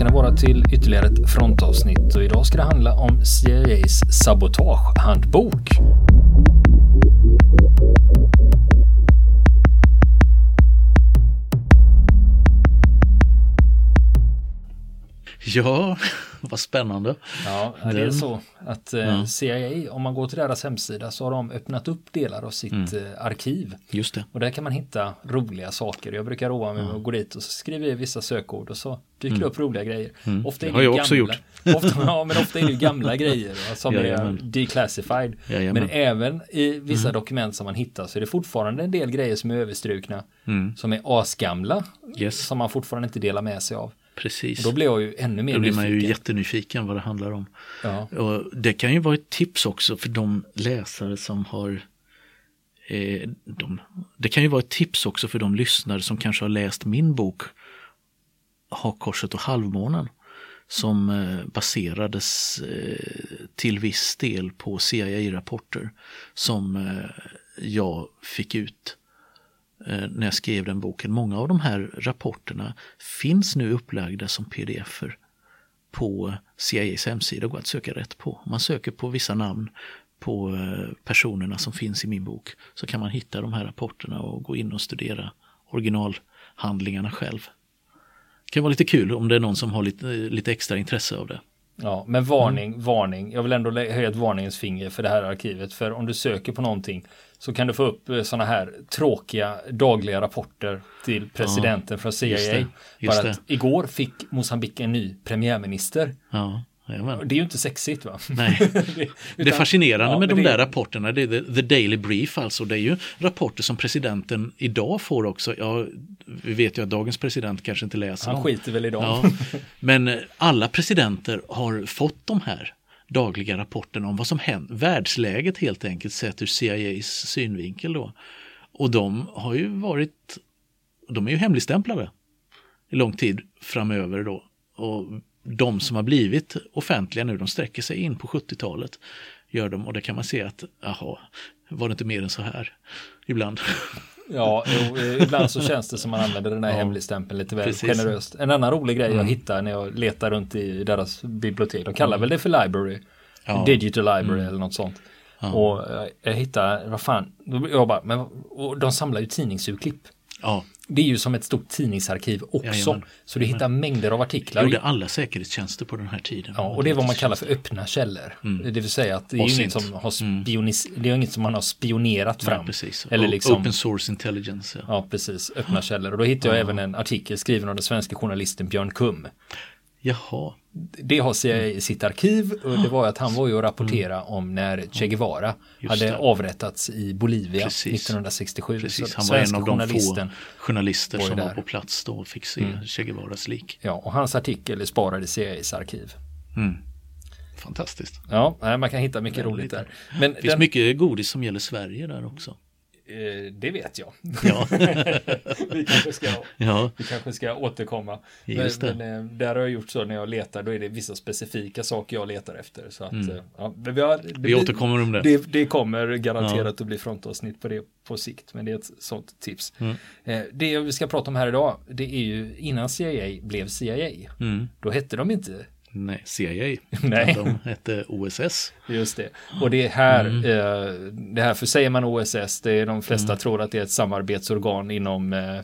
ska ni vara till ytterligare ett frontavsnitt och idag ska det handla om CIAs sabotagehandbok. Ja, vad spännande. Ja, det är så att eh. CIA, om man går till deras hemsida så har de öppnat upp delar av sitt mm. Eh, arkiv. Just det. Och där kan man hitta roliga saker. Jag brukar roa mig med att gå dit och så skriver jag vissa sökord och så dyker mm. upp roliga grejer. Mm. Ofta är det, har jag gamla, också gjort. Ofta, ja, men ofta är det gamla grejer som är declassified. Jajamän. Men även i vissa mm. dokument som man hittar så är det fortfarande en del grejer som är överstrukna. Mm. Som är asgamla. Yes. Som man fortfarande inte delar med sig av. Precis. Och då blir jag ju ännu mer Då blir man ju jättenyfiken vad det handlar om. Ja. Och det kan ju vara ett tips också för de läsare som har eh, de, Det kan ju vara ett tips också för de lyssnare som kanske har läst min bok Hakkorset och halvmånen som eh, baserades eh, till viss del på CIA-rapporter som jag fick ut Eh, när jag skrev den boken. Många av de här rapporterna finns nu upplagda som pdf-er på CIAs hemsida och går att söka rätt på. Om man söker på vissa namn på eh, personerna som finns i min bok så kan man hitta de här rapporterna och gå in och studera originalhandlingarna själv. Det kan vara lite kul om det är någon som har lite, eh, lite extra intresse av det. Ja, men varning, mm. varning. Jag vill ändå höja ett varningens finger för det här arkivet. För om du söker på någonting så kan du få upp eh, sådana här tråkiga dagliga rapporter till presidenten ja, från CIA. Just det, just Bara att det. igår fick Mosambik en ny premiärminister. Ja. Jajamän. Det är ju inte sexigt va? Nej. det, utan, det fascinerande ja, med de det... där rapporterna, det är the, the Daily Brief alltså. Det är ju rapporter som presidenten idag får också. Ja, vi vet ju att dagens president kanske inte läser Han dem. skiter väl i dem. Ja. Men eh, alla presidenter har fått de här dagliga rapporterna om vad som händer, världsläget helt enkelt sett ur CIAs synvinkel då. Och de har ju varit, de är ju hemligstämplade i lång tid framöver då. Och de som har blivit offentliga nu, de sträcker sig in på 70-talet. Gör de och det kan man se att, jaha, var det inte mer än så här ibland. Ja, jo, ibland så känns det som man använder den här ja, hemligstämpeln lite väl precis. generöst. En annan rolig grej mm. jag hittar när jag letar runt i deras bibliotek, de kallar mm. väl det för library, ja. digital library mm. eller något sånt. Ja. Och jag hittar, vad fan, jag bara, men, de samlar ju tidningsurklipp. Ja. Det är ju som ett stort tidningsarkiv också. Jajamän. Så du hittar mängder av artiklar. Gjorde alla säkerhetstjänster på den här tiden. Ja, och det är vad man kallar för öppna källor. Mm. Det vill säga att det är inget som, har mm. spionis, mm. det är inget som man har spionerat fram. Nej, precis. Eller liksom, Open source intelligence. Ja, ja precis. Öppna källor. Och då hittade jag ja. även en artikel skriven av den svenska journalisten Björn Kum. Jaha. Det har CIA i sitt arkiv och det var att han var ju och rapportera mm. om när Che Guevara Just hade det. avrättats i Bolivia Precis. 1967. Precis. Han var en av de få journalister var som där. var på plats då och fick se mm. Che Guevaras lik. Ja, och hans artikel är sparad i CIAs arkiv. Mm. Fantastiskt. Ja, man kan hitta mycket roligt där. Men det finns den... mycket godis som gäller Sverige där också. Eh, det vet jag. Ja. vi, kanske ska, ja. vi kanske ska återkomma. Just men, men, eh, där har jag gjort så när jag letar, då är det vissa specifika saker jag letar efter. Så att, mm. Eh, ja, vi, har, det, vi återkommer om det. Det, det kommer garanterat ja. att bli frontavsnitt på det på sikt, men det är ett sånt tips. Mm. Det vi ska prata om här idag, det är ju innan CIA blev CIA. Mm. Då hette de inte Nej, CIA. Nej. De hette OSS. Just det. Och det är här, mm. eh, det här, för säger man OSS, det är de flesta mm. tror att det är ett samarbetsorgan inom eh,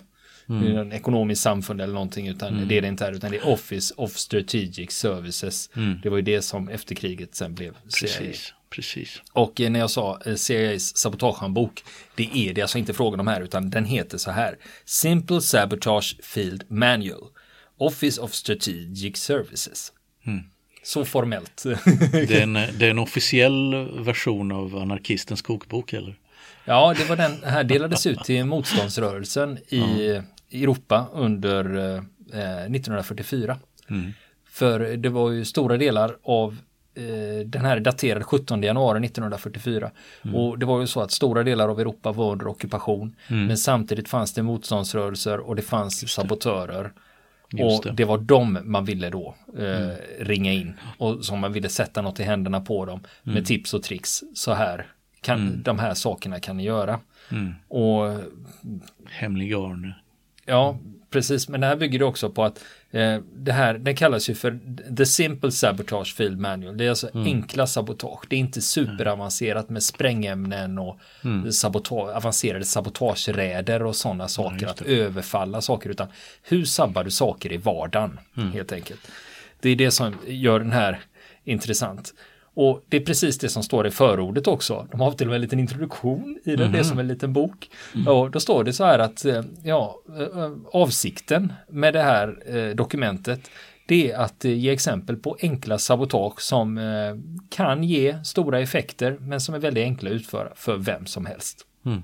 mm. en ekonomisk samfund eller någonting, utan mm. det är det inte här, utan det är Office of Strategic Services. Mm. Det var ju det som efter kriget sen blev CIA. Precis. Precis. Och eh, när jag sa eh, CIAs sabotagehandbok, det är det alltså inte frågan om här, utan den heter så här. Simple Sabotage Field Manual. Office of Strategic Services. Mm. Så formellt. det, är en, det är en officiell version av anarkistens kokbok eller? Ja, det var den här delades ut till motståndsrörelsen i mm. Europa under eh, 1944. Mm. För det var ju stora delar av eh, den här daterad 17 januari 1944. Mm. Och det var ju så att stora delar av Europa var under ockupation. Mm. Men samtidigt fanns det motståndsrörelser och det fanns sabotörer och det. det. var dem man ville då eh, mm. ringa in och som man ville sätta något i händerna på dem med mm. tips och tricks. Så här, kan, mm. de här sakerna kan ni göra. Mm. Och Hemlig garn. Ja, Precis, men det här bygger också på att det här, det kallas ju för The Simple Sabotage Field Manual. Det är alltså mm. enkla sabotage. Det är inte superavancerat med sprängämnen och mm. sabota avancerade sabotageräder och sådana saker. att överfalla saker, utan hur sabbar du saker i vardagen mm. helt enkelt. Det är det som gör den här intressant. Och det är precis det som står i förordet också. De har till och med en liten introduktion i det, mm. det är mhm. som en liten bok. Mm. Och då står det så här att eh, ja, eh, avsikten med det här eh, dokumentet det är att ge exempel på enkla sabotage som kan ge stora effekter men som är väldigt enkla att utföra för vem som helst. Mm.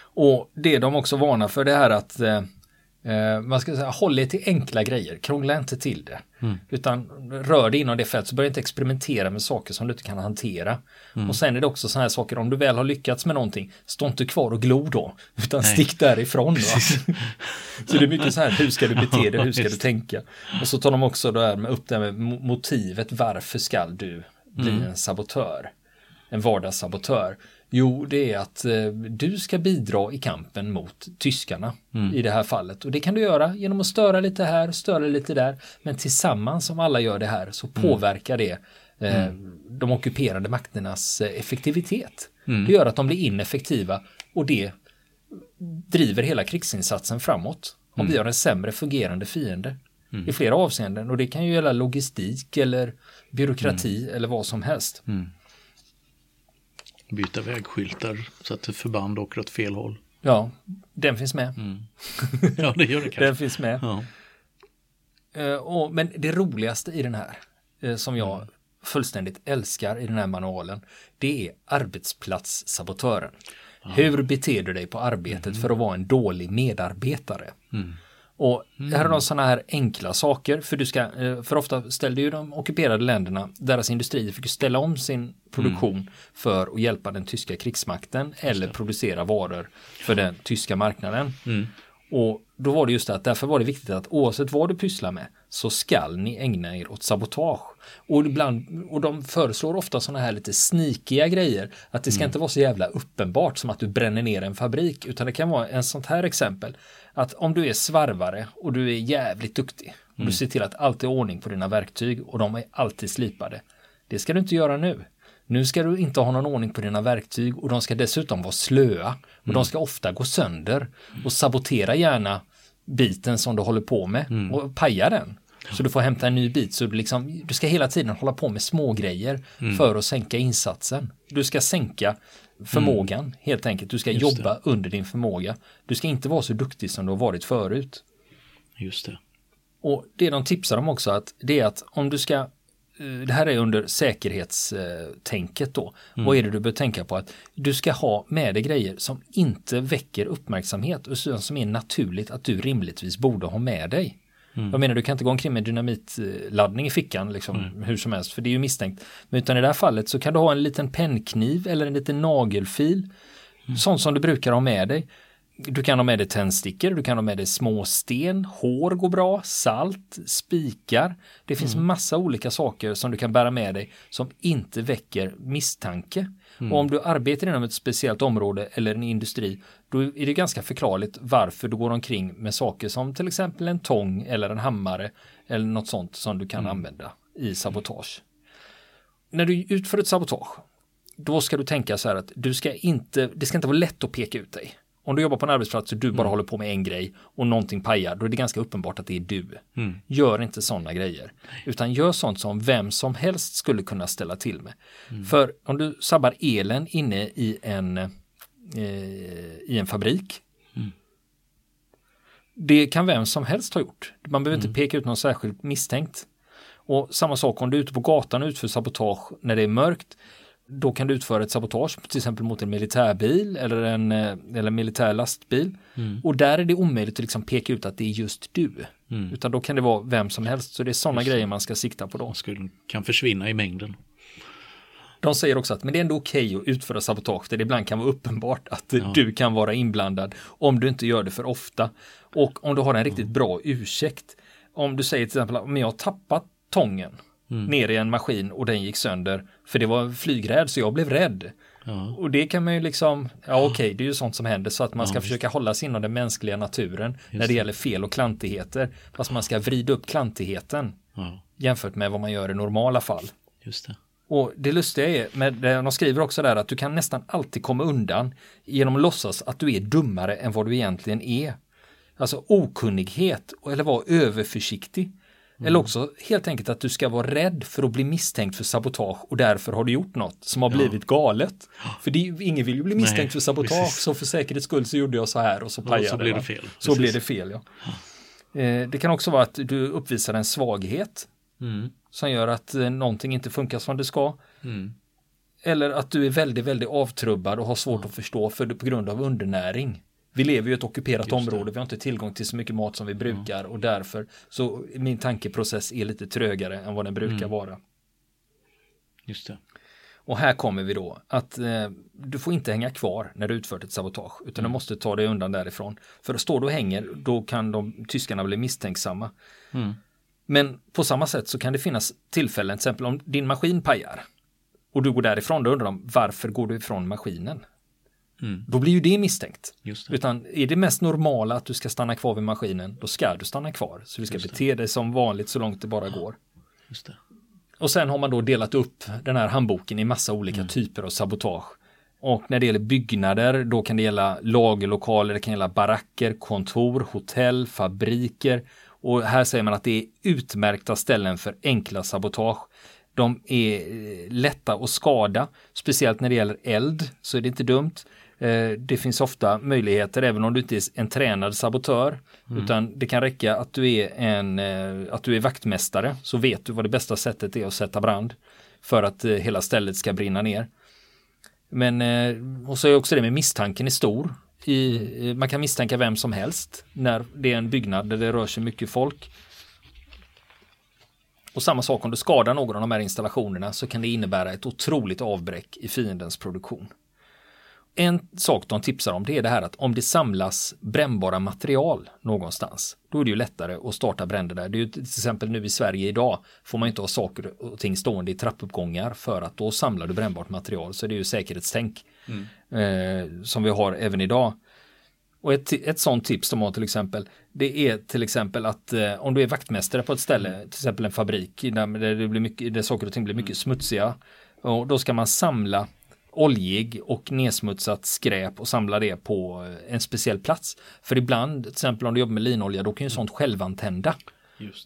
Och det de också varnar för det är att Eh, man ska säga, håll er till enkla grejer, krångla inte till det. Mm. Utan rör dig inom det fältet, så börja inte experimentera med saker som du inte kan hantera. Mm. Och sen är det också sådana här saker, om du väl har lyckats med någonting, stå inte kvar och glo då, utan Nej. stick därifrån. så det är mycket så här, hur ska du bete dig, hur ska du tänka? Och så tar de också då med upp det med motivet, varför ska du bli mm. en sabotör? En vardagssabotör. Jo, det är att eh, du ska bidra i kampen mot tyskarna mm. i det här fallet. Och det kan du göra genom att störa lite här, störa lite där. Men tillsammans om alla gör det här så mm. påverkar det eh, mm. de ockuperande makternas eh, effektivitet. Mm. Det gör att de blir ineffektiva och det driver hela krigsinsatsen framåt. Om vi mm. har en sämre fungerande fiende mm. i flera avseenden och det kan ju gälla logistik eller byråkrati eller vad som helst byta vägskyltar så att förband åker åt fel håll. Ja, den finns med. Mm. Ja, det gör det kanske. den finns med. Ja. Uh, och, men det roligaste i den här, uh, som jag mm. fullständigt älskar i den här manualen, det är arbetsplatssabotören. Ja. Hur beter du dig på arbetet mm. för att vara en dålig medarbetare? Mm. Och mm. här har de sådana här enkla saker, för du ska, eh, för ofta ställde ju de ockuperade länderna, deras industrier fick ställa om sin produktion mm. för att hjälpa den tyska krigsmakten eller producera varor för den tyska marknaden. Mm. Och då var det just att därför var det viktigt att oavsett vad du pysslar med så skall ni ägna er åt sabotage. Och, ibland, och de föreslår ofta sådana här lite snikiga grejer. Att det ska mm. inte vara så jävla uppenbart som att du bränner ner en fabrik. Utan det kan vara en sånt här exempel. Att om du är svarvare och du är jävligt duktig. Och mm. du ser till att allt är ordning på dina verktyg och de är alltid slipade. Det ska du inte göra nu. Nu ska du inte ha någon ordning på dina verktyg och de ska dessutom vara slöa. Och mm. de ska ofta gå sönder. Och sabotera gärna biten som du håller på med mm. och paja den. Så du får hämta en ny bit. Så du, liksom, du ska hela tiden hålla på med små grejer mm. för att sänka insatsen. Du ska sänka förmågan mm. helt enkelt. Du ska Just jobba det. under din förmåga. Du ska inte vara så duktig som du har varit förut. Just det. Och det de tipsar om också att det är att om du ska det här är under säkerhetstänket då. Mm. Vad är det du bör tänka på? Att du ska ha med dig grejer som inte väcker uppmärksamhet och som är naturligt att du rimligtvis borde ha med dig. Mm. Jag menar, du kan inte gå omkring med dynamitladdning i fickan liksom, mm. hur som helst, för det är ju misstänkt. Men utan i det här fallet så kan du ha en liten pennkniv eller en liten nagelfil. Mm. Sånt som du brukar ha med dig. Du kan ha med dig tändstickor, du kan ha med dig småsten, hår går bra, salt, spikar. Det finns mm. massa olika saker som du kan bära med dig som inte väcker misstanke. Mm. Och om du arbetar inom ett speciellt område eller en industri, då är det ganska förklarligt varför du går omkring med saker som till exempel en tång eller en hammare eller något sånt som du kan mm. använda i sabotage. När du utför ett sabotage, då ska du tänka så här att du ska inte, det ska inte vara lätt att peka ut dig. Om du jobbar på en arbetsplats och du bara mm. håller på med en grej och någonting pajar, då är det ganska uppenbart att det är du. Mm. Gör inte sådana grejer, utan gör sånt som vem som helst skulle kunna ställa till med. Mm. För om du sabbar elen inne i en, eh, i en fabrik, mm. det kan vem som helst ha gjort. Man behöver inte mm. peka ut någon särskilt misstänkt. Och samma sak om du är ute på gatan och utför sabotage när det är mörkt då kan du utföra ett sabotage till exempel mot en militärbil eller en eh, eller militär lastbil. Mm. Och där är det omöjligt att liksom peka ut att det är just du. Mm. Utan då kan det vara vem som helst. Så det är sådana grejer man ska sikta på då. Skulle, kan försvinna i mängden. De säger också att men det är ändå okej okay att utföra sabotage där det ibland kan vara uppenbart att ja. du kan vara inblandad om du inte gör det för ofta. Och om du har en riktigt bra ursäkt. Om du säger till exempel om jag har tappat tången mm. ner i en maskin och den gick sönder. För det var flygräd så jag blev rädd. Ja. Och det kan man ju liksom, ja okej, okay, det är ju sånt som händer så att man ska ja, försöka hålla sig inom den mänskliga naturen just när det, det gäller fel och klantigheter. Fast man ska vrida upp klantigheten ja. jämfört med vad man gör i normala fall. Just det. Och det lustiga är, med, de skriver också där att du kan nästan alltid komma undan genom att låtsas att du är dummare än vad du egentligen är. Alltså okunnighet eller vara överförsiktig. Mm. Eller också helt enkelt att du ska vara rädd för att bli misstänkt för sabotage och därför har du gjort något som har blivit ja. galet. För det, ingen vill ju bli misstänkt Nej, för sabotage precis. så för säkerhets skull så gjorde jag så här och så pajade ja, Så blev det fel. Så blev det fel ja. Eh, det kan också vara att du uppvisar en svaghet. Mm. Som gör att eh, någonting inte funkar som det ska. Mm. Eller att du är väldigt, väldigt avtrubbad och har svårt att förstå för, på grund av undernäring. Vi lever ju i ett ockuperat område, vi har inte tillgång till så mycket mat som vi brukar och därför så min tankeprocess är lite trögare än vad den brukar mm. vara. Just det. Och här kommer vi då att eh, du får inte hänga kvar när du utfört ett sabotage utan mm. du måste ta dig undan därifrån. För står du och hänger då kan de tyskarna bli misstänksamma. Mm. Men på samma sätt så kan det finnas tillfällen, till exempel om din maskin pajar och du går därifrån, då undrar de varför går du ifrån maskinen? Mm. Då blir ju det misstänkt. Det. Utan är det mest normala att du ska stanna kvar vid maskinen, då ska du stanna kvar. Så du ska bete dig som vanligt så långt det bara går. Det. Och sen har man då delat upp den här handboken i massa olika mm. typer av sabotage. Och när det gäller byggnader, då kan det gälla lagerlokaler, det kan gälla baracker, kontor, hotell, fabriker. Och här säger man att det är utmärkta ställen för enkla sabotage. De är eh, lätta att skada, speciellt när det gäller eld så är det inte dumt. Eh, det finns ofta möjligheter även om du inte är en tränad sabotör. Mm. Utan det kan räcka att du är en eh, att du är vaktmästare så vet du vad det bästa sättet är att sätta brand. För att eh, hela stället ska brinna ner. Men och så är också det med misstanken är stor. I, man kan misstänka vem som helst när det är en byggnad där det rör sig mycket folk. Och samma sak om du skadar någon av de här installationerna så kan det innebära ett otroligt avbräck i fiendens produktion. En sak de tipsar om det är det här att om det samlas brännbara material någonstans, då är det ju lättare att starta bränder där. Det är ju till exempel nu i Sverige idag får man inte ha saker och ting stående i trappuppgångar för att då samlar du brännbart material. Så det är ju säkerhetstänk mm. eh, som vi har även idag. Och ett, ett sånt tips de har till exempel, det är till exempel att eh, om du är vaktmästare på ett ställe, till exempel en fabrik där, det blir mycket, där saker och ting blir mycket smutsiga, och då ska man samla oljig och nedsmutsat skräp och samla det på en speciell plats. För ibland, till exempel om du jobbar med linolja, då kan ju sånt självantända.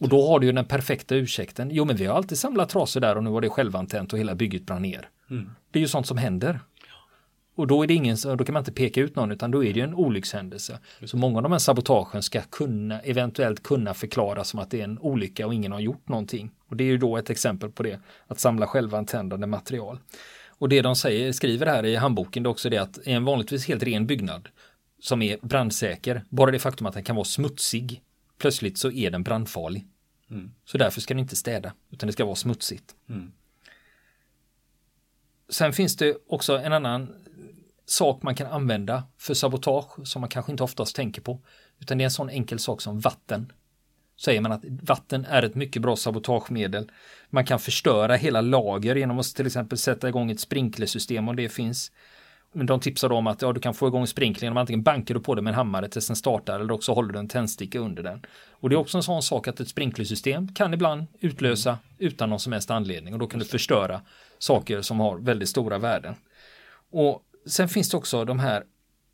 Och då har du ju den perfekta ursäkten. Jo, men vi har alltid samlat trasor där och nu var det självantänt och hela bygget brann ner. Mm. Det är ju sånt som händer. Och då är det ingen, då kan man inte peka ut någon utan då är det en olyckshändelse. Så många av de här sabotagen ska kunna, eventuellt kunna förklaras som att det är en olycka och ingen har gjort någonting. Och det är ju då ett exempel på det, att samla självantändande material. Och det de säger, skriver här i handboken det är också det att i en vanligtvis helt ren byggnad som är brandsäker, bara det faktum att den kan vara smutsig, plötsligt så är den brandfarlig. Mm. Så därför ska den inte städa, utan det ska vara smutsigt. Mm. Sen finns det också en annan sak man kan använda för sabotage som man kanske inte oftast tänker på. Utan det är en sån enkel sak som vatten. Säger man att vatten är ett mycket bra sabotagemedel. Man kan förstöra hela lager genom att till exempel sätta igång ett sprinklersystem om det finns. Men de tipsar om att ja, du kan få igång sprinklingen om antingen bankar du på det med en hammare tills den startar eller också håller du en tändsticka under den. Och det är också en sån sak att ett sprinklersystem kan ibland utlösa utan någon som helst anledning och då kan du förstöra saker som har väldigt stora värden. Och sen finns det också de här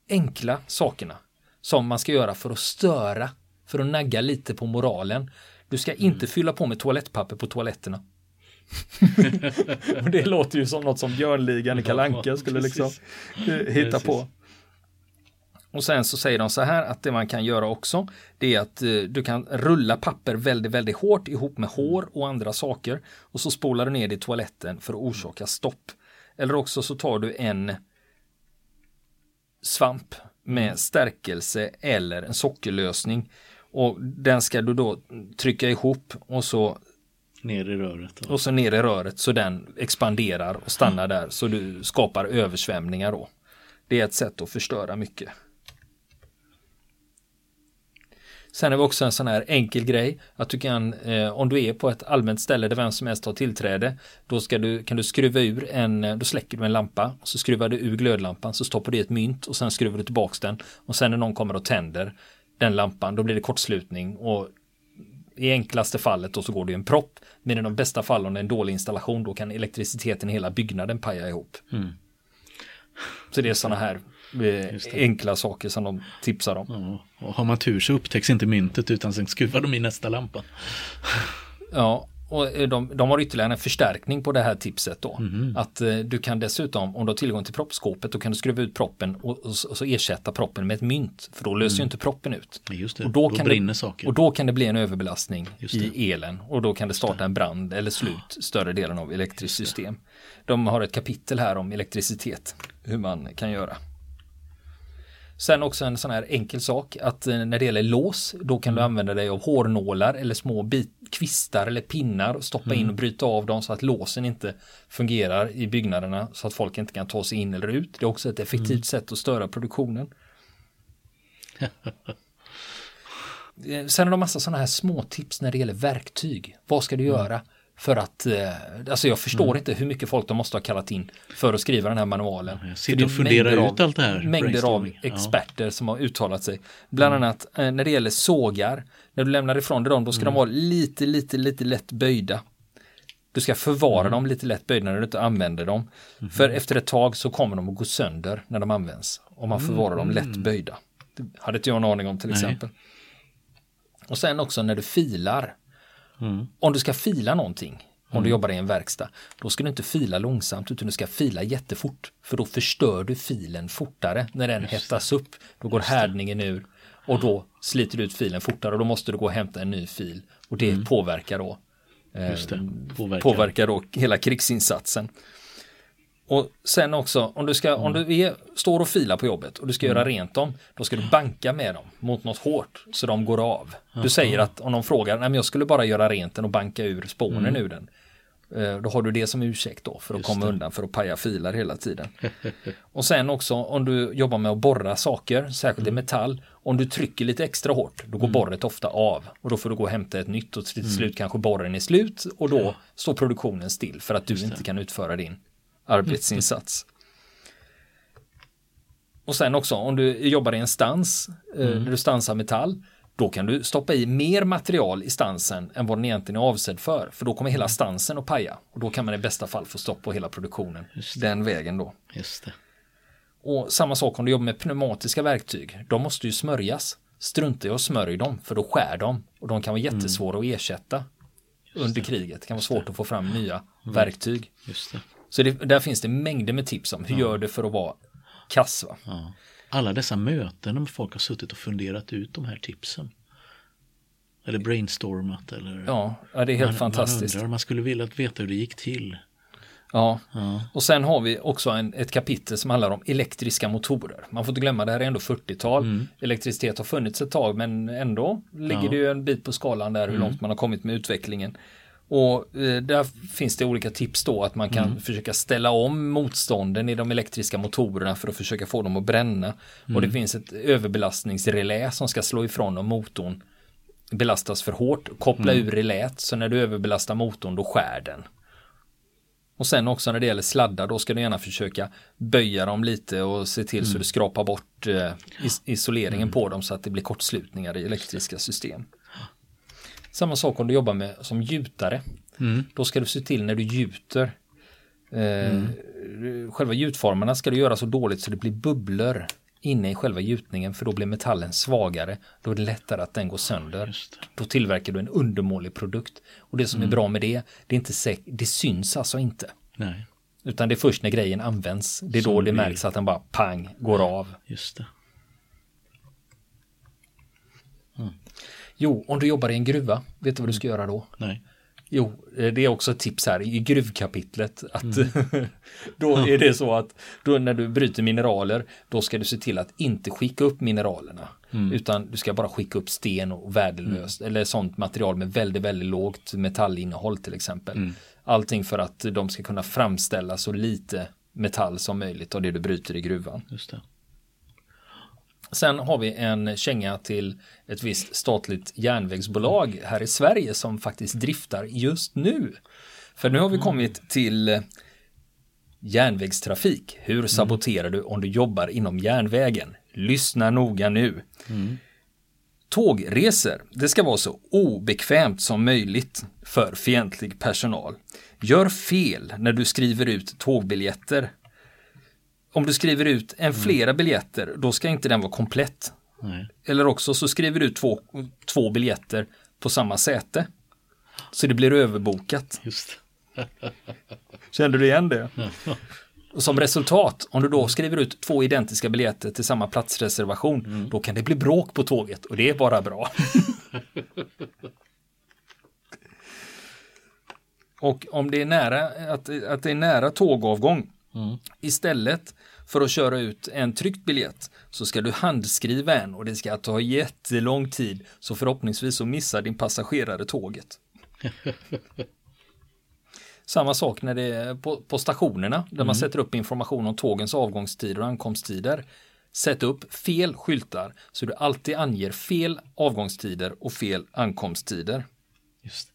enkla sakerna som man ska göra för att störa, för att nagga lite på moralen. Du ska inte mm. fylla på med toalettpapper på toaletterna. det låter ju som något som Björnligan i Kalanka skulle liksom eh, hitta på. Och sen så säger de så här att det man kan göra också det är att eh, du kan rulla papper väldigt, väldigt hårt ihop med hår och andra saker och så spolar du ner det i toaletten för att orsaka stopp. Eller också så tar du en svamp med mm. stärkelse eller en sockerlösning. Och den ska du då trycka ihop och så Ner i röret. Då. Och så ner i röret så den expanderar och stannar mm. där så du skapar översvämningar då. Det är ett sätt att förstöra mycket. Sen har vi också en sån här enkel grej att du kan, eh, om du är på ett allmänt ställe där vem som helst har tillträde, då ska du, kan du skruva ur en, då släcker du en lampa, så skruvar du ur glödlampan, så stoppar du i ett mynt och sen skruvar du tillbaks den och sen när någon kommer och tänder den lampan, då blir det kortslutning och i enklaste fallet då så går det en propp, men i de bästa fallen om det är en dålig installation, då kan elektriciteten i hela byggnaden paja ihop. Mm. Så det är sådana här enkla saker som de tipsar om. Ja, och har man tur så upptäcks inte myntet utan sen skruvar de i nästa lampa. Ja, och eh, de, de har ytterligare en förstärkning på det här tipset då. Mm. Att eh, du kan dessutom, om du har tillgång till proppskåpet, då kan du skruva ut proppen och, och, och så ersätta proppen med ett mynt. För då löser mm. ju inte proppen ut. Just det, och då, då kan brinner det, saker. Och då kan det bli en överbelastning i elen. Och då kan det starta en brand eller slut större delen av elektriskt system. De har ett kapitel här om elektricitet, hur man kan göra. Sen också en sån här enkel sak att eh, när det gäller lås, då kan du mm. använda dig av hårnålar eller små bit, kvistar eller pinnar och stoppa in mm. och bryta av dem så att låsen inte fungerar i byggnaderna så att folk inte kan ta sig in eller ut. Det är också ett effektivt mm. sätt att störa produktionen. Eh, sen är det en massa sådana här små tips när det gäller verktyg. Vad ska du mm. För att, eh, alltså jag förstår mm. inte hur mycket folk de måste ha kallat in för att skriva den här manualen. Jag sitter och funderar ut av, allt det här. Mängder av experter ja. som har uttalat sig. Bland mm. annat eh, när det gäller sågar, när du lämnar ifrån dig dem, då ska mm. de vara lite, lite, lite lätt böjda. Du ska förvara mm. dem lite lätt böjda när du inte använder dem. Mm. För efter ett tag så kommer de att gå sönder när de används. Om man förvarar dem lätt mm. böjda. Det hade inte jag en aning om till exempel. Nej. Och sen också när du filar Mm. Om du ska fila någonting, om mm. du jobbar i en verkstad, då ska du inte fila långsamt utan du ska fila jättefort. För då förstör du filen fortare när den hettas upp. Då går härdningen ur och då sliter du ut filen fortare och då måste du gå och hämta en ny fil. Och det mm. påverkar då eh, påverkar. påverkar då hela krigsinsatsen. Och sen också, om du, ska, mm. om du är, står och filar på jobbet och du ska mm. göra rent dem, då ska du banka med dem mot något hårt så de går av. Du mm. säger att om de frågar, nej men jag skulle bara göra rent den och banka ur spånen mm. ur den. Eh, då har du det som ursäkt då för att Just komma det. undan för att paja filar hela tiden. och sen också om du jobbar med att borra saker, särskilt i mm. metall, om du trycker lite extra hårt, då går mm. borret ofta av och då får du gå och hämta ett nytt och till slut mm. kanske borren är slut och då står produktionen still för att du inte kan utföra din arbetsinsats. Och sen också om du jobbar i en stans, eh, mm. när du stansar metall, då kan du stoppa i mer material i stansen än vad den egentligen är avsedd för. För då kommer hela mm. stansen att paja. Och då kan man i bästa fall få stopp på hela produktionen. Den vägen då. Just det. Och samma sak om du jobbar med pneumatiska verktyg. De måste ju smörjas. Strunta i att smörja dem för då skär de. Och de kan vara mm. jättesvåra mm. att ersätta under kriget. Det kan vara svårt att få fram nya mm. verktyg. Just det. Så det, där finns det mängder med tips om hur ja. gör du för att vara kass. Ja. Alla dessa möten när folk har suttit och funderat ut de här tipsen. Eller brainstormat eller... Ja, ja det är helt man, fantastiskt. Man, undrar, man skulle vilja veta hur det gick till. Ja. ja. och sen har vi också en, ett kapitel som handlar om elektriska motorer. Man får inte glömma, det här är ändå 40-tal. Mm. Elektricitet har funnits ett tag men ändå ligger ja. det ju en bit på skalan där hur mm. långt man har kommit med utvecklingen. Och eh, där finns det olika tips då att man kan mm. försöka ställa om motstånden i de elektriska motorerna för att försöka få dem att bränna. Mm. Och det finns ett överbelastningsrelä som ska slå ifrån om motorn belastas för hårt. Koppla mm. ur relät så när du överbelastar motorn då skär den. Och sen också när det gäller sladdar då ska du gärna försöka böja dem lite och se till så mm. du skrapar bort eh, is isoleringen mm. på dem så att det blir kortslutningar i elektriska system. Samma sak om du jobbar med som gjutare. Mm. Då ska du se till när du gjuter eh, mm. själva gjutformarna ska du göra så dåligt så det blir bubblor inne i själva gjutningen för då blir metallen svagare. Då är det lättare att den går sönder. Då tillverkar du en undermålig produkt. Och det som mm. är bra med det, det, är inte säk det syns alltså inte. Nej. Utan det är först när grejen används. Det är då det märks att den bara pang går av. Just det. Jo, om du jobbar i en gruva, vet du vad du ska göra då? Nej. Jo, eh, det är också ett tips här i gruvkapitlet. Att mm. då är det så att då när du bryter mineraler, då ska du se till att inte skicka upp mineralerna. Mm. Utan du ska bara skicka upp sten och värdelöst mm. eller sånt material med väldigt, väldigt lågt metallinnehåll till exempel. Mm. Allting för att de ska kunna framställa så lite metall som möjligt av det du bryter i gruvan. Just det. Sen har vi en känga till ett visst statligt järnvägsbolag här i Sverige som faktiskt driftar just nu. För nu har vi mm. kommit till järnvägstrafik. Hur mm. saboterar du om du jobbar inom järnvägen? Lyssna noga nu. Mm. Tågresor, det ska vara så obekvämt som möjligt för fientlig personal. Gör fel när du skriver ut tågbiljetter. Om du skriver ut en mm. flera biljetter, då ska inte den vara komplett. Nej. Eller också så skriver du två, två biljetter på samma säte. Så det blir överbokat. Just. Kände du igen det? Och som resultat, om du då skriver ut två identiska biljetter till samma platsreservation, mm. då kan det bli bråk på tåget och det är bara bra. och om det är nära, att, att det är nära tågavgång, mm. istället för att köra ut en tryckt biljett så ska du handskriva en och det ska ta jättelång tid så förhoppningsvis så missar din passagerare tåget. Samma sak när det är på, på stationerna där mm. man sätter upp information om tågens avgångstider och ankomsttider. Sätt upp fel skyltar så du alltid anger fel avgångstider och fel ankomsttider. Just.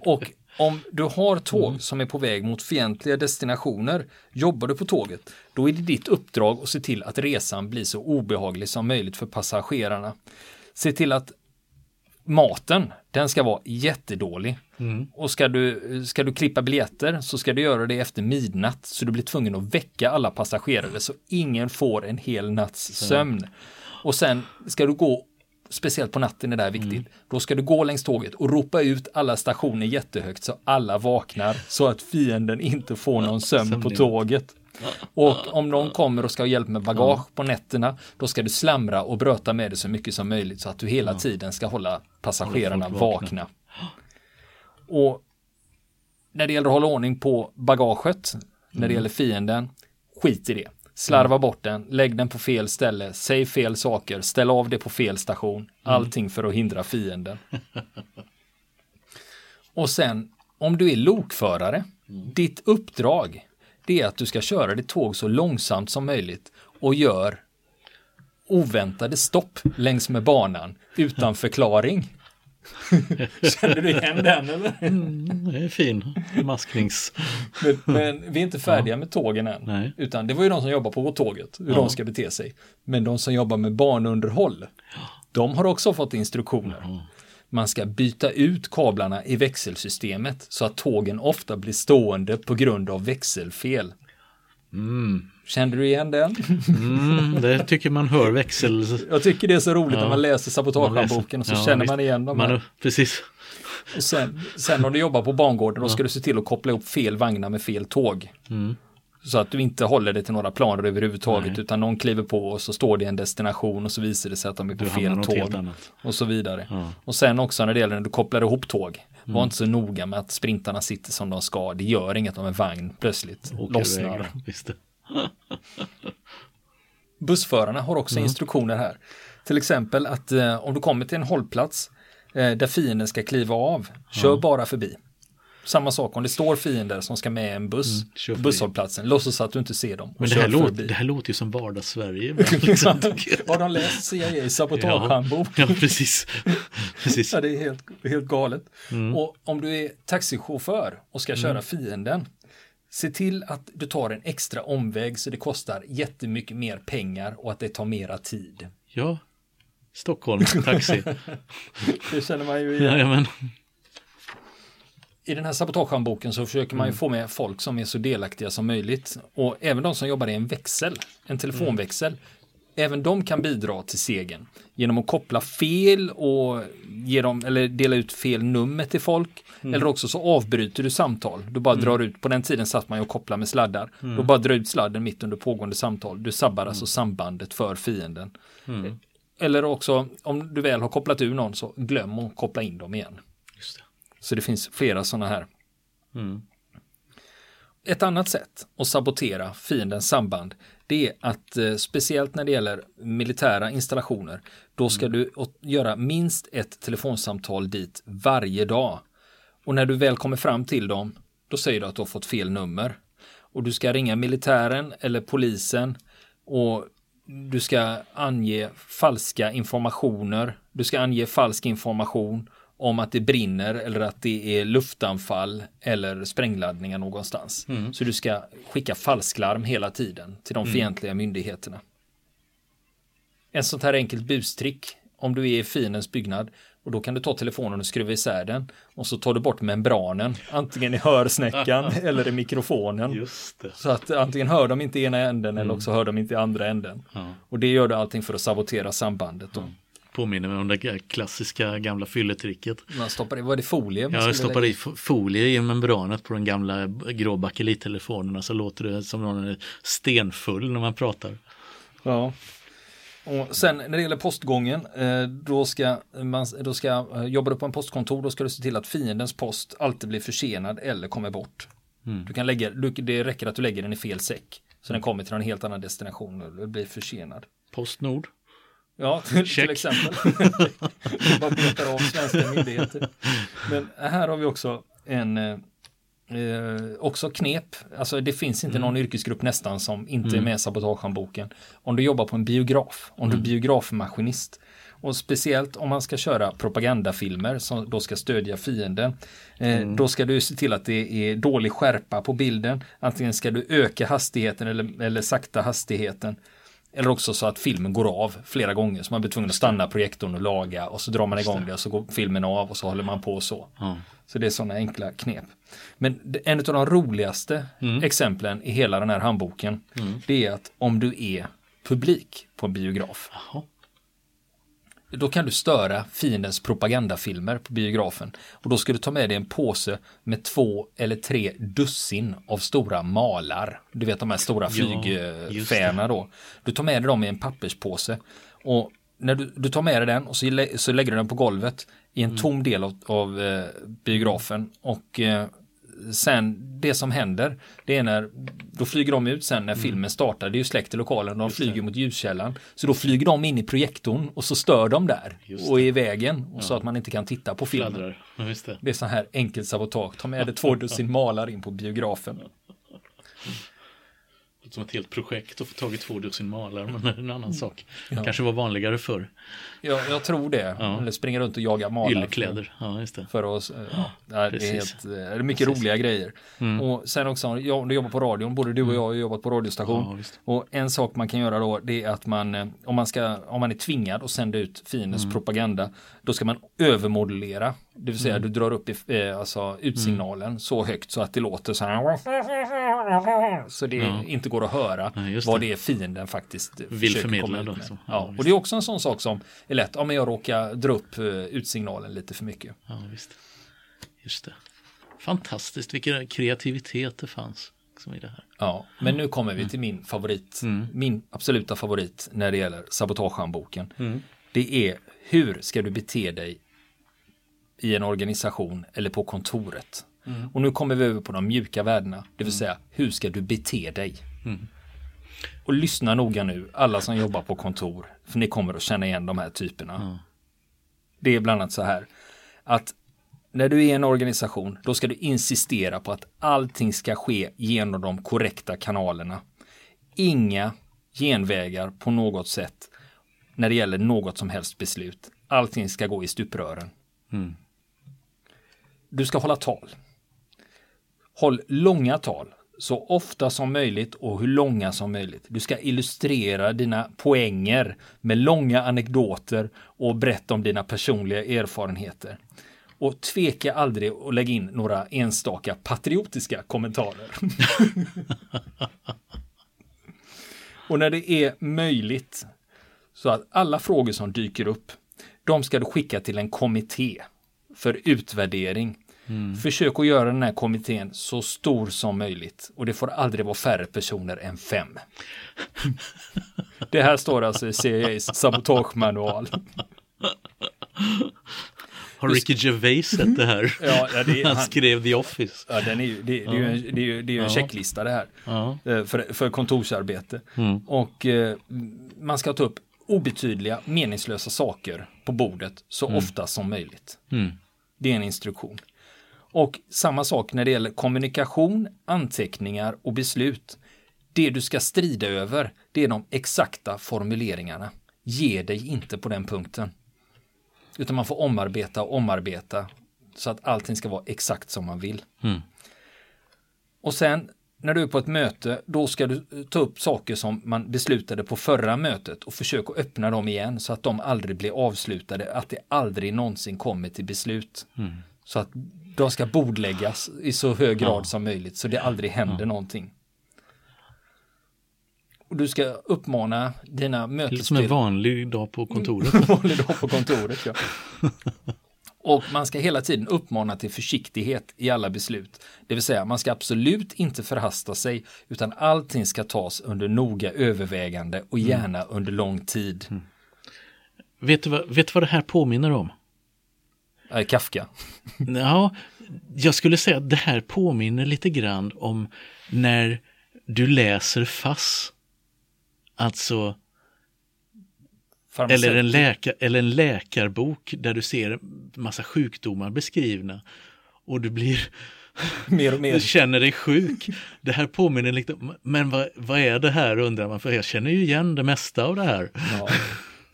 och om du har tåg mm. som är på väg mot fientliga destinationer, jobbar du på tåget, då är det ditt uppdrag att se till att resan blir så obehaglig som möjligt för passagerarna. Se till att maten, den ska vara jättedålig. Mm. Och ska du, ska du klippa biljetter så ska du göra det efter midnatt så du blir tvungen att väcka alla passagerare så ingen får en hel natts sömn. Och sen ska du gå speciellt på natten är det här viktigt. Mm. Då ska du gå längs tåget och ropa ut alla stationer jättehögt så alla vaknar så att fienden inte får någon sömn på tåget. Och om någon kommer och ska ha hjälp med bagage på nätterna, då ska du slamra och bröta med det så mycket som möjligt så att du hela tiden ska hålla passagerarna vakna. Och när det gäller att hålla ordning på bagaget, när det mm. gäller fienden, skit i det. Slarva mm. bort den, lägg den på fel ställe, säg fel saker, ställ av det på fel station. Mm. Allting för att hindra fienden. Och sen, om du är lokförare, ditt uppdrag, det är att du ska köra ditt tåg så långsamt som möjligt och gör oväntade stopp längs med banan utan förklaring. Känner du igen den eller? Mm, det är fin masknings... Men, men, vi är inte färdiga ja. med tågen än. Nej. Utan det var ju de som jobbar på tåget, hur ja. de ska bete sig. Men de som jobbar med banunderhåll, de har också fått instruktioner. Man ska byta ut kablarna i växelsystemet så att tågen ofta blir stående på grund av växelfel. Mm. Kände du igen den? Mm, det tycker man hör växel. Jag tycker det är så roligt ja. när man läser sabotagehandboken och så ja, känner man igen dem. Man, precis. Och sen, sen om du jobbar på bangården då ska du se till att koppla ihop fel vagnar med fel tåg. Mm. Så att du inte håller dig till några planer överhuvudtaget Nej. utan någon kliver på och så står det en destination och så visar det sig att de är på du fel tåg. Och så vidare. Ja. Och sen också när det gäller när du kopplar ihop tåg. Mm. Var inte så noga med att sprintarna sitter som de ska. Det gör inget om en vagn plötsligt Åker lossnar. Bussförarna har också mm. instruktioner här. Till exempel att eh, om du kommer till en hållplats eh, där fienden ska kliva av, kör bara förbi. Samma sak om det står fiender som ska med en buss mm, busshållplatsen, låtsas att du inte ser dem. Men det här, låter, det här låter ju som vardags-Sverige. Har de läst CIA sabotagehandbok? Ja, ja, precis. precis. Ja, det är helt, helt galet. Mm. Och om du är taxichaufför och ska köra mm. fienden, se till att du tar en extra omväg så det kostar jättemycket mer pengar och att det tar mera tid. Ja, Stockholm, taxi. det känner man ju igen. Jajamän i den här sabotagehandboken så försöker man ju mm. få med folk som är så delaktiga som möjligt. Och även de som jobbar i en växel, en telefonväxel. Även de kan bidra till segern genom att koppla fel och ge dem, eller dela ut fel nummer till folk. Mm. Eller också så avbryter du samtal. Du bara mm. drar ut, på den tiden satt man ju och kopplade med sladdar. Mm. Du bara drar ut sladden mitt under pågående samtal. Du sabbar mm. alltså sambandet för fienden. Mm. Eller också om du väl har kopplat ur någon så glöm att koppla in dem igen. Så det finns flera sådana här. Mm. Ett annat sätt att sabotera fiendens samband det är att eh, speciellt när det gäller militära installationer då ska mm. du göra minst ett telefonsamtal dit varje dag. Och när du väl kommer fram till dem då säger du att du har fått fel nummer. Och du ska ringa militären eller polisen och du ska ange falska informationer. Du ska ange falsk information om att det brinner eller att det är luftanfall eller sprängladdningar någonstans. Mm. Så du ska skicka falsklarm hela tiden till de mm. fientliga myndigheterna. En sånt här enkelt bustrick om du är i fiendens byggnad och då kan du ta telefonen och skruva isär den och så tar du bort membranen antingen i hörsnäckan eller i mikrofonen. Så att antingen hör de inte i ena änden mm. eller också hör de inte i andra änden. Ja. Och det gör du allting för att sabotera sambandet. Då. Ja. Påminner mig om det klassiska gamla fylletricket. Man stoppar i, var det folie? Ja, jag stoppar i folie i membranet på den gamla grå bakelittelefonerna så låter det som någon är stenfull när man pratar. Ja. Och sen när det gäller postgången, eh, då ska man då ska, eh, jobbar du på en postkontor, då ska du se till att fiendens post alltid blir försenad eller kommer bort. Mm. Du kan lägga, det räcker att du lägger den i fel säck. Så den kommer till en helt annan destination och blir försenad. Postnord. Ja, till, till exempel. bara betar av svenska myndigheter. Men här har vi också en eh, Eh, också knep, alltså det finns inte mm. någon yrkesgrupp nästan som inte mm. är med i sabotagehandboken. Om du jobbar på en biograf, om du är mm. biografmaskinist och speciellt om man ska köra propagandafilmer som då ska stödja fienden. Eh, mm. Då ska du se till att det är dålig skärpa på bilden. Antingen ska du öka hastigheten eller, eller sakta hastigheten. Eller också så att filmen går av flera gånger så man blir tvungen att stanna projektorn och laga och så drar man igång det och så går filmen av och så håller man på så. Mm. Så det är sådana enkla knep. Men en av de roligaste mm. exemplen i hela den här handboken mm. det är att om du är publik på en biograf Aha. Då kan du störa fiendens propagandafilmer på biografen och då ska du ta med dig en påse med två eller tre dussin av stora malar. Du vet de här stora flygfäna ja, då. Du tar med dig dem i en papperspåse och när du, du tar med dig den och så, så lägger du den på golvet i en mm. tom del av, av eh, biografen och eh, sen det som händer det är när då flyger de ut sen när mm. filmen startar. Det är ju släckt i lokalen. De flyger mot ljuskällan. Så då flyger de in i projektorn och så stör de där och är i vägen och ja. så att man inte kan titta på filmen. Det. det. är så här enkelt sabotage. Ta med dig två dussin malar in på biografen. som ett helt projekt att få tag i två dussin malar, men det är en annan mm. sak. Ja. Kanske var vanligare förr. Ja, jag tror det. Ja. Eller springa runt och jaga malar. Yllekläder, ja just det. För oss, ja, det är, helt, det är mycket Precis. roliga grejer. Mm. Och sen också, ja, du jobbar på radion, både du och mm. jag har jobbat på radiostation. Ja, och en sak man kan göra då, det är att man, eh, om man, ska, om man är tvingad att sända ut fiendens mm. propaganda, då ska man övermodulera det vill säga mm. du drar upp eh, alltså, utsignalen mm. så högt så att det låter så här. Så det ja. inte går att höra ja, vad det är fienden faktiskt vill förmedla. Då, ja och det är också en sån sak som är lätt. Om jag råkar dra upp uh, utsignalen lite för mycket. Ja, visst. Just det. Fantastiskt vilken kreativitet det fanns. Liksom i det här. Ja, men nu kommer vi mm. till min favorit. Mm. Min absoluta favorit när det gäller sabotagehandboken. Mm. Det är hur ska du bete dig i en organisation eller på kontoret. Mm. Och nu kommer vi över på de mjuka värdena, det vill mm. säga hur ska du bete dig? Mm. Och lyssna noga nu, alla som jobbar på kontor, för ni kommer att känna igen de här typerna. Det är bland annat så här att när du är i en organisation, då ska du insistera på att allting ska ske genom de korrekta kanalerna. Inga genvägar på något sätt när det gäller något som helst beslut. Allting ska gå i stuprören. Mm. Du ska hålla tal. Håll långa tal så ofta som möjligt och hur långa som möjligt. Du ska illustrera dina poänger med långa anekdoter och berätta om dina personliga erfarenheter. Och tveka aldrig att lägga in några enstaka patriotiska kommentarer. och när det är möjligt så att alla frågor som dyker upp, de ska du skicka till en kommitté för utvärdering Mm. Försök att göra den här kommittén så stor som möjligt och det får aldrig vara färre personer än fem. det här står alltså i CIAs sabotagemanual. Har Ricky Gervais sett det här? Ja, ja, det, han, han, skrev The Office. Ja, den är ju, det, det är ju en, det är det är en checklista det här. Ja. Eh, för, för kontorsarbete. Mm. Och eh, man ska ta upp obetydliga, meningslösa saker på bordet så mm. ofta som möjligt. Mm. Det är en instruktion. Och samma sak när det gäller kommunikation, anteckningar och beslut. Det du ska strida över, det är de exakta formuleringarna. Ge dig inte på den punkten. Utan man får omarbeta och omarbeta så att allting ska vara exakt som man vill. Mm. Och sen när du är på ett möte, då ska du ta upp saker som man beslutade på förra mötet och försöka öppna dem igen så att de aldrig blir avslutade, att det aldrig någonsin kommer till beslut. Mm. Så att de ska bordläggas i så hög grad ja. som möjligt så det aldrig händer ja. någonting. Och du ska uppmana dina mötesdeltagare. Som en vanlig dag på kontoret. vanlig dag på kontoret, ja. Och man ska hela tiden uppmana till försiktighet i alla beslut. Det vill säga man ska absolut inte förhasta sig utan allting ska tas under noga övervägande och mm. gärna mm. under lång tid. Mm. Vet, du vad, vet du vad det här påminner om? Äh, Kafka. ja, jag skulle säga att det här påminner lite grann om när du läser FASS. Alltså eller en, läka, eller en läkarbok där du ser massa sjukdomar beskrivna och du blir mer och mer. Du känner dig sjuk. Det här påminner lite, men vad, vad är det här undrar man, för jag känner ju igen det mesta av det här. Ja.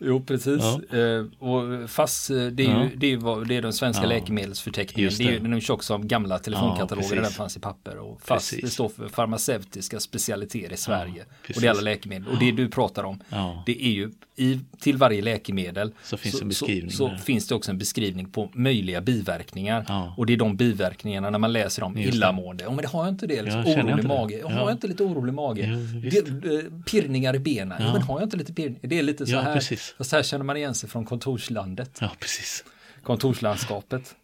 Jo, precis. Ja. Eh, och FASS, eh, det är ja. ju det är, det är den svenska ja. läkemedelsförteckningen. Det. det. är ju den är tjock som gamla telefonkataloger ja, där fanns i papper. Och FASS, det står för farmaceutiska specialiteter i Sverige. och det är alla läkemedel. Och det du pratar om, det är ju i, till varje läkemedel så finns, så, så, så finns det också en beskrivning på möjliga biverkningar. Och det är de biverkningarna när man läser om illamående. Oh, men det har jag inte det, liksom, orolig mage. Jag har jag inte lite orolig mage? Det, eh, pirrningar i benen. Ja. men har jag inte lite pirrningar? Det är lite så här. Precis. Fast här känner man igen sig från kontorslandet. Ja, precis. Kontorslandskapet.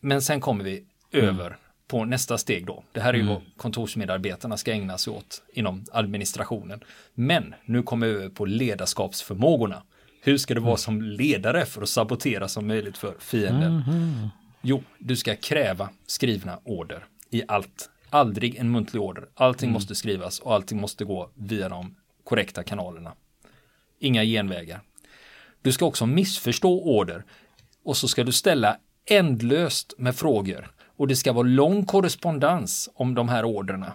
Men sen kommer vi över mm. På nästa steg då. Det här är ju mm. vad kontorsmedarbetarna ska ägna sig åt inom administrationen. Men nu kommer vi över på ledarskapsförmågorna. Hur ska du vara mm. som ledare för att sabotera som möjligt för fienden? Mm. Jo, du ska kräva skrivna order i allt. Aldrig en muntlig order. Allting mm. måste skrivas och allting måste gå via de korrekta kanalerna. Inga genvägar. Du ska också missförstå order och så ska du ställa ändlöst med frågor och det ska vara lång korrespondens om de här orderna.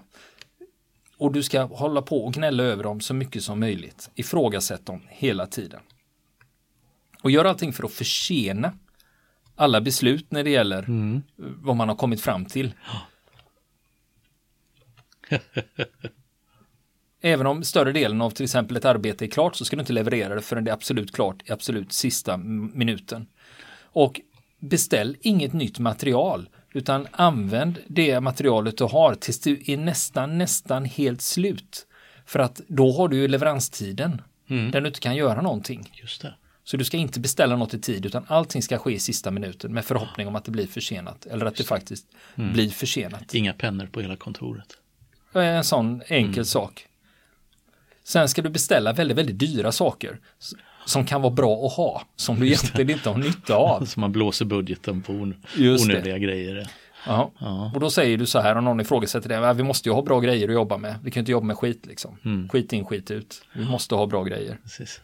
Och du ska hålla på och gnälla över dem så mycket som möjligt. Ifrågasätt dem hela tiden. Och gör allting för att försena alla beslut när det gäller mm. vad man har kommit fram till. Även om större delen av till exempel ett arbete är klart så ska du inte leverera det förrän det är absolut klart i absolut sista minuten. Och beställ inget nytt material utan använd det materialet du har tills du är nästan, nästan helt slut. För att då har du ju leveranstiden mm. där du inte kan göra någonting. Just det. Så du ska inte beställa något i tid utan allting ska ske i sista minuten med förhoppning om att det blir försenat eller att det faktiskt mm. blir försenat. Inga pennor på hela kontoret. En sån enkel mm. sak. Sen ska du beställa väldigt, väldigt dyra saker som kan vara bra att ha, som du egentligen inte har nytta av. Så man blåser budgeten på on onödiga grejer. Ja. ja. Och då säger du så här om någon ifrågasätter det, vi måste ju ha bra grejer att jobba med. Vi kan inte jobba med skit liksom. Mm. Skit in, skit ut. Vi måste ha bra grejer. Precis.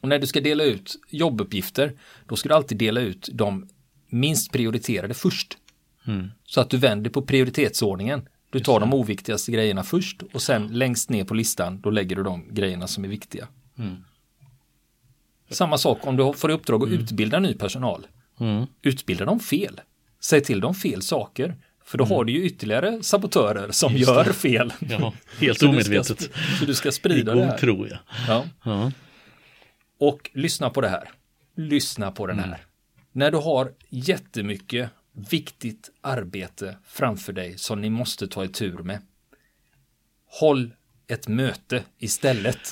Och när du ska dela ut jobbuppgifter, då ska du alltid dela ut de minst prioriterade först. Mm. Så att du vänder på prioritetsordningen. Du tar de oviktigaste grejerna först och sen längst ner på listan då lägger du de grejerna som är viktiga. Mm. Samma sak om du får i uppdrag att mm. utbilda ny personal. Mm. Utbilda dem fel. Säg till dem fel saker. För då mm. har du ju ytterligare sabotörer som Just gör det. fel. Ja, helt så omedvetet. Du ska, så du ska sprida det här. tror jag. Ja. ja. Och lyssna på det här. Lyssna på den här. Mm. När du har jättemycket viktigt arbete framför dig som ni måste ta i tur med. Håll ett möte istället.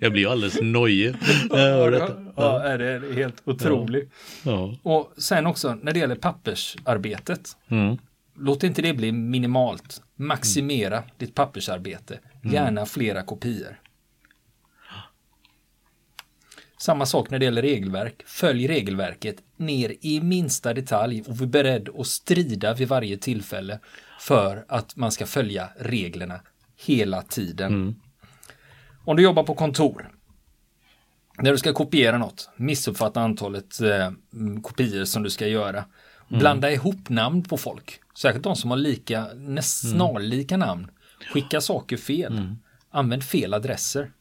Jag blir alldeles nojig. Ja, ja, det är helt otroligt. Ja. Och sen också när det gäller pappersarbetet. Mm. Låt inte det bli minimalt. Maximera mm. ditt pappersarbete. Gärna mm. flera kopior. Samma sak när det gäller regelverk. Följ regelverket ner i minsta detalj och var beredd att strida vid varje tillfälle för att man ska följa reglerna hela tiden. Mm. Om du jobbar på kontor. När du ska kopiera något, missuppfatta antalet eh, kopior som du ska göra. Mm. Blanda ihop namn på folk. Särskilt de som har lika, näst, mm. snarlika namn. Skicka saker fel. Mm. Använd fel adresser.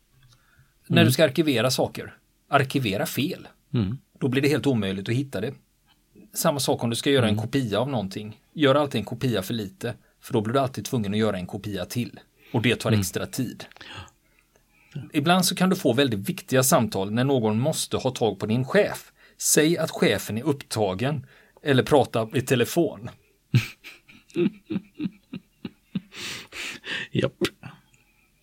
När du mm. ska arkivera saker, arkivera fel. Mm. Då blir det helt omöjligt att hitta det. Samma sak om du ska göra en mm. kopia av någonting. Gör alltid en kopia för lite. För då blir du alltid tvungen att göra en kopia till. Och det tar mm. extra tid. Ibland så kan du få väldigt viktiga samtal när någon måste ha tag på din chef. Säg att chefen är upptagen eller pratar i telefon. Japp.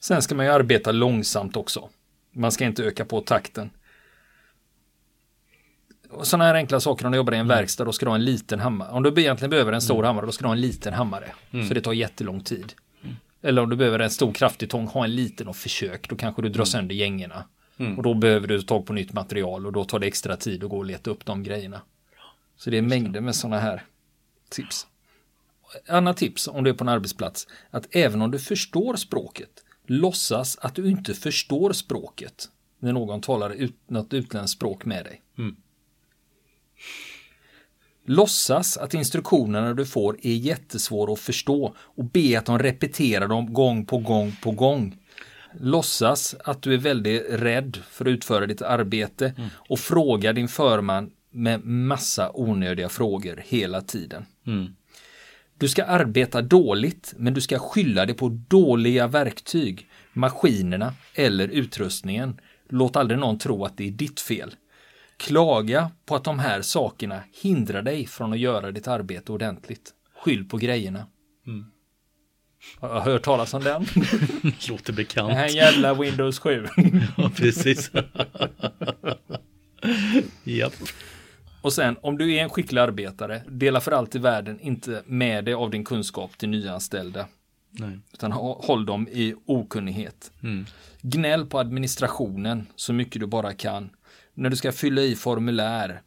Sen ska man ju arbeta långsamt också. Man ska inte öka på takten. Sådana här enkla saker om du jobbar i en mm. verkstad, då ska du ha en liten hammare. Om du egentligen behöver en stor mm. hammare, då ska du ha en liten hammare. Mm. Så det tar jättelång tid. Eller om du behöver en stor kraftig tång, ha en liten och försök. Då kanske du drar sönder gängorna. Och då behöver du ta på nytt material och då tar det extra tid att gå och leta upp de grejerna. Så det är mängder med sådana här tips. Annat tips om du är på en arbetsplats, att även om du förstår språket, låtsas att du inte förstår språket när någon talar ut, något utländskt språk med dig. Mm. Låtsas att instruktionerna du får är jättesvåra att förstå och be att de repeterar dem gång på gång på gång. Låtsas att du är väldigt rädd för att utföra ditt arbete mm. och fråga din förman med massa onödiga frågor hela tiden. Mm. Du ska arbeta dåligt, men du ska skylla det på dåliga verktyg, maskinerna eller utrustningen. Låt aldrig någon tro att det är ditt fel. Klaga på att de här sakerna hindrar dig från att göra ditt arbete ordentligt. Skyll på grejerna. Mm. Jag har hört talas om den. Låter bekant. Den här jävla Windows 7. ja, precis. Japp. Och sen om du är en skicklig arbetare, dela för allt i världen inte med dig av din kunskap till nyanställda. Nej. Utan håll dem i okunnighet. Mm. Gnäll på administrationen så mycket du bara kan. När du ska fylla i formulär,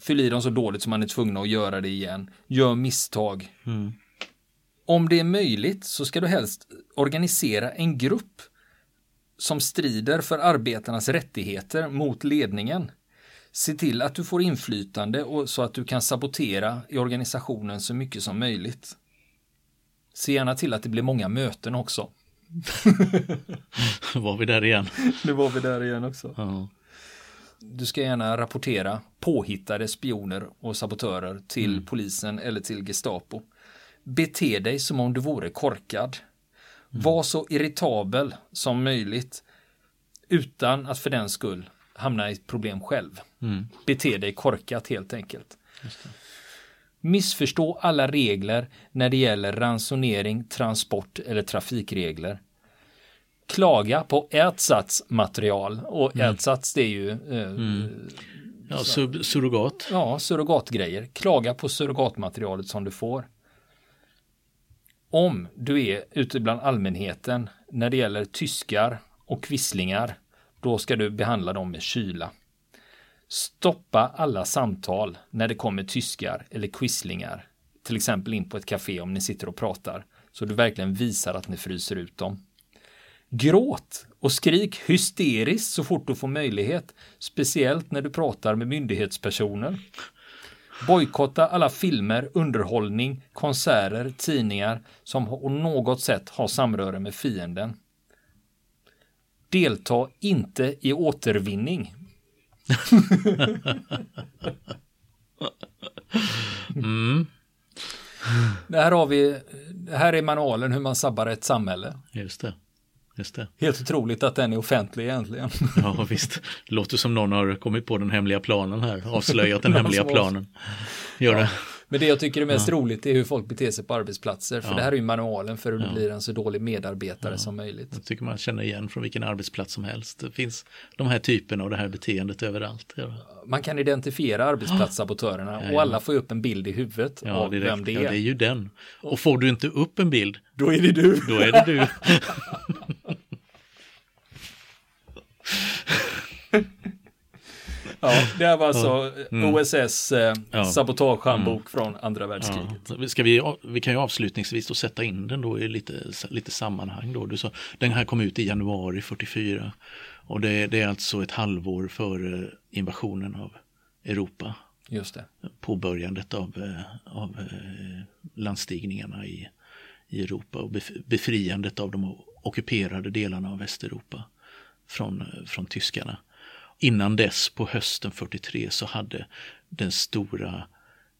fyll i dem så dåligt som man är tvungen att göra det igen. Gör misstag. Mm. Om det är möjligt så ska du helst organisera en grupp som strider för arbetarnas rättigheter mot ledningen. Se till att du får inflytande och så att du kan sabotera i organisationen så mycket som möjligt. Se gärna till att det blir många möten också. var vi där igen. Nu var vi där igen också. Ja. Du ska gärna rapportera påhittade spioner och sabotörer till mm. polisen eller till Gestapo. Bete dig som om du vore korkad. Mm. Var så irritabel som möjligt utan att för den skull hamna i ett problem själv. Mm. Bete dig korkat helt enkelt. Missförstå alla regler när det gäller ransonering, transport eller trafikregler. Klaga på ätsatsmaterial och mm. det är ju eh, mm. ja, sur surrogat. Ja, surrogatgrejer. Klaga på surrogatmaterialet som du får. Om du är ute bland allmänheten när det gäller tyskar och kvisslingar då ska du behandla dem med kyla. Stoppa alla samtal när det kommer tyskar eller quislingar, till exempel in på ett café om ni sitter och pratar, så du verkligen visar att ni fryser ut dem. Gråt och skrik hysteriskt så fort du får möjlighet, speciellt när du pratar med myndighetspersoner. Bojkotta alla filmer, underhållning, konserter, tidningar som på något sätt har samröre med fienden. Delta inte i återvinning. mm. Det här har vi, det här är manualen hur man sabbar ett samhälle. Just det. Helt otroligt att den är offentlig egentligen. Ja visst, det låter som någon har kommit på den hemliga planen här, avslöjat den hemliga planen. Gör det. Men det jag tycker är mest ja. roligt är hur folk beter sig på arbetsplatser. För ja. det här är ju manualen för hur du blir en så dålig medarbetare som möjligt. Jag tycker man känner igen från vilken arbetsplats som helst. Det finns de här typerna och det här beteendet överallt. Man kan identifiera arbetsplatssabotörerna och alla får upp en bild i huvudet av det vem det är. Ja, det är ju den. Och får du inte upp en bild, då är det du. Då är det du. Ja, det här var alltså mm. OSS eh, ja. sabotagehandbok mm. från andra världskriget. Ja. Ska vi, vi kan ju avslutningsvis då sätta in den då i lite, lite sammanhang. Då. Du sa, den här kom ut i januari 44 och det, det är alltså ett halvår före invasionen av Europa. Just det. Påbörjandet av, eh, av eh, landstigningarna i, i Europa och befriandet av de ockuperade delarna av Västeuropa från, från tyskarna. Innan dess på hösten 43 så hade den stora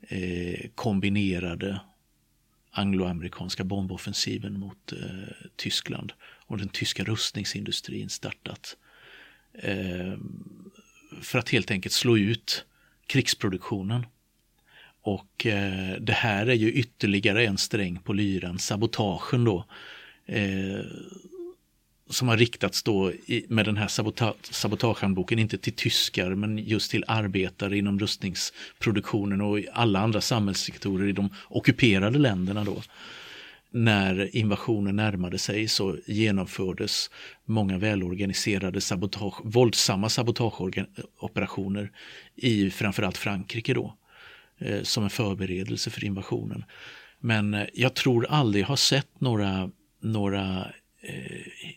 eh, kombinerade angloamerikanska bomboffensiven mot eh, Tyskland och den tyska rustningsindustrin startat. Eh, för att helt enkelt slå ut krigsproduktionen. Och eh, det här är ju ytterligare en sträng på lyran, sabotagen då. Eh, som har riktats då i, med den här sabota sabotagehandboken, inte till tyskar men just till arbetare inom rustningsproduktionen och i alla andra samhällssektorer i de ockuperade länderna då. När invasionen närmade sig så genomfördes många välorganiserade sabotage, våldsamma sabotageoperationer i framförallt Frankrike då. Eh, som en förberedelse för invasionen. Men eh, jag tror aldrig har sett några, några eh,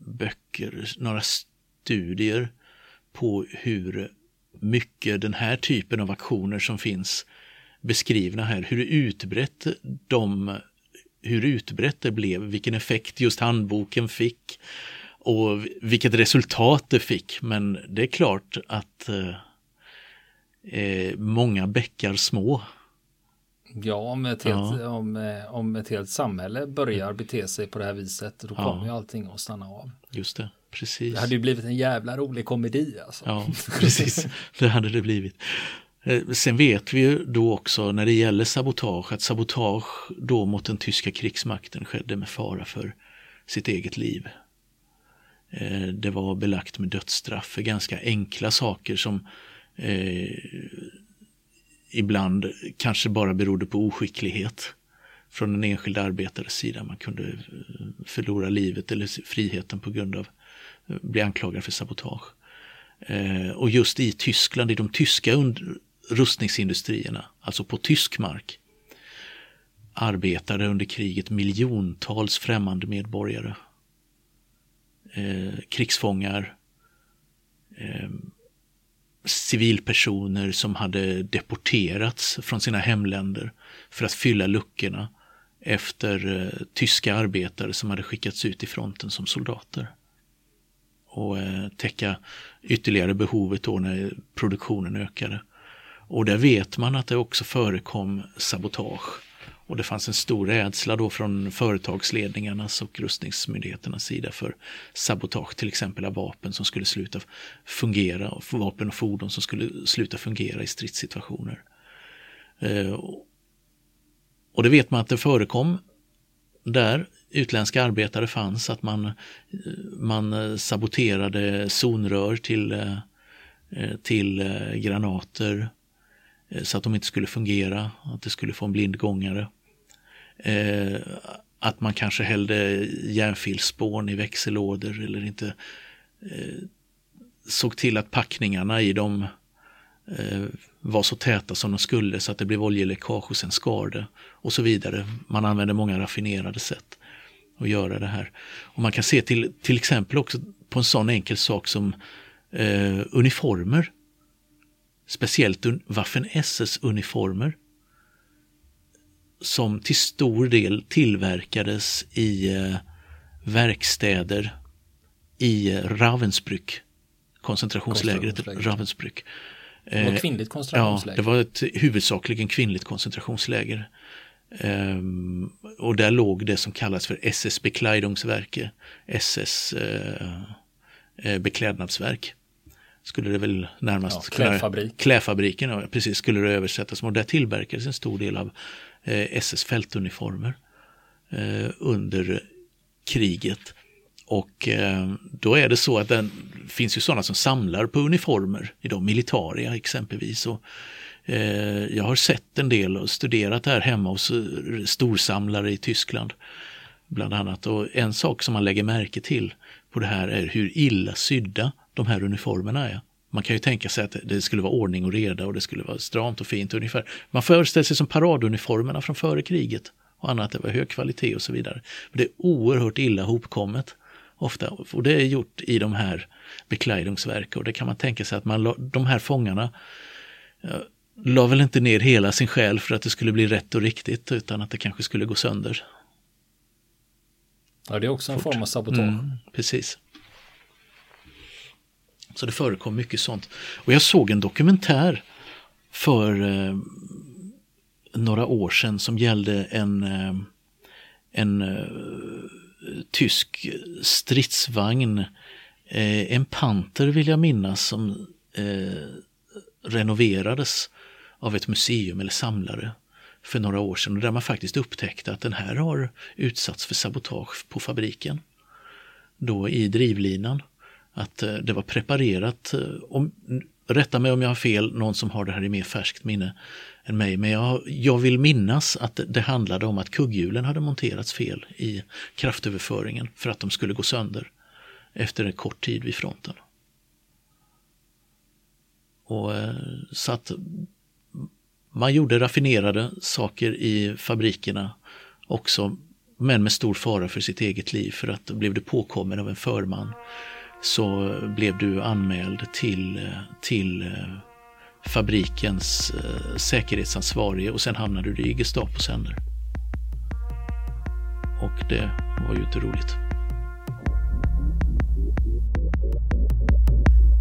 böcker, några studier på hur mycket den här typen av aktioner som finns beskrivna här, hur utbrett de hur utbrett det blev, vilken effekt just handboken fick och vilket resultat det fick. Men det är klart att eh, eh många bäckar små Ja, om ett, helt, ja. Om, eh, om ett helt samhälle börjar bete sig på det här viset, då ja. kommer ju allting att stanna av. Just det, precis. Det hade ju blivit en jävla rolig komedi alltså. Ja, precis. det hade det blivit. Eh, sen vet vi ju då också när det gäller sabotage att sabotage då mot den tyska krigsmakten skedde med fara för sitt eget liv. Eh, det var belagt med dödsstraff för ganska enkla saker som ibland kanske bara berodde på oskicklighet från en enskild arbetares sida. Man kunde eh, förlora livet eller friheten på grund av att bli anklagad för sabotage. Eh, och just i Tyskland, i de tyska rustningsindustrierna, alltså på tysk mark, arbetade under kriget miljontals främmande medborgare. krigsfångar, civilpersoner som hade deporterats från sina hemländer för att fylla luckorna efter eh, tyska arbetare som hade skickats ut i fronten som soldater. Och eh, täcka ytterligare behovet då när produktionen ökade. Och där vet man att det också förekom sabotage och det fanns en stor rädsla då från företagsledningarnas och rustningsmyndigheternas sida för sabotage, till exempel av vapen som skulle sluta fungera, och vapen och fordon som skulle sluta fungera i stridssituationer. Eh, och det vet man att det förekom där utländska arbetare fanns, att man, eh, man eh, saboterade zonrör till, till granater så att de inte skulle fungera, att det skulle få en blindgångare. Eh, att man kanske hällde järnfilspån i växellådor eller inte eh, såg till att packningarna i dem eh, var så täta som de skulle så att det blev oljeläckage och sen skar det och så vidare. Man använde många raffinerade sätt att göra det här. Och man kan se till, till exempel också på en sån enkel sak som eh, uniformer. Speciellt Waffen-SS-uniformer som till stor del tillverkades i eh, verkstäder i Ravensbrück, koncentrationslägret Ravensbrück. Det var kvinnligt koncentrationsläger? Ja, det var ett huvudsakligen kvinnligt koncentrationsläger. Um, och där låg det som kallas för SS Bekleidungswerke, SS uh, uh, beklädnadsverk. Skulle det väl närmast ja, klädfabrik. Kunna, klädfabriken, ja, precis, skulle det översättas. Och där tillverkades en stor del av Eh, Eh, SS fältuniformer eh, under kriget. Och eh, då är det så att det finns ju sådana som samlar på uniformer idag, militaria exempelvis. Och, jag har sett en del och studerat det här hemma hos storsamlare i Tyskland. Bland annat. Och en sak som man lägger märke till på det här är hur illa sydda de här uniformerna är. Man kan ju tänka sig att det skulle vara ordning och reda och det skulle vara stramt och fint ungefär. Man föreställer sig som paraduniformerna från före kriget och annat, det var hög kvalitet och så vidare. Men det är oerhört illa hopkommet ofta och det är gjort i de här beklädningsverk och det kan man tänka sig att man, de här fångarna la väl inte ner hela sin själ för att det skulle bli rätt och riktigt utan att det kanske skulle gå sönder. Ja, det är också en Fort. form av sabotage. Mm, precis. Så det förekom mycket sånt. Och jag såg en dokumentär för eh, några år sedan som gällde en, eh, en eh, tysk stridsvagn, eh, en Panter vill jag minnas, som eh, renoverades av ett museum eller samlare för några år sedan där man faktiskt upptäckte att den här har utsatts för sabotage på fabriken. Då i drivlinan. Att eh, det var preparerat, eh, om, rätta mig om jag har fel, någon som har det här i mer färskt minne än mig, men jag, jag vill minnas att det handlade om att kugghjulen hade monterats fel i kraftöverföringen för att de skulle gå sönder efter en kort tid vid fronten. Och, eh, så att man gjorde raffinerade saker i fabrikerna också, men med stor fara för sitt eget liv. För att blev det påkommen av en förman så blev du anmäld till, till eh, fabrikens eh, säkerhetsansvarige och sen hamnade du i Gestapos händer. Och det var ju inte roligt.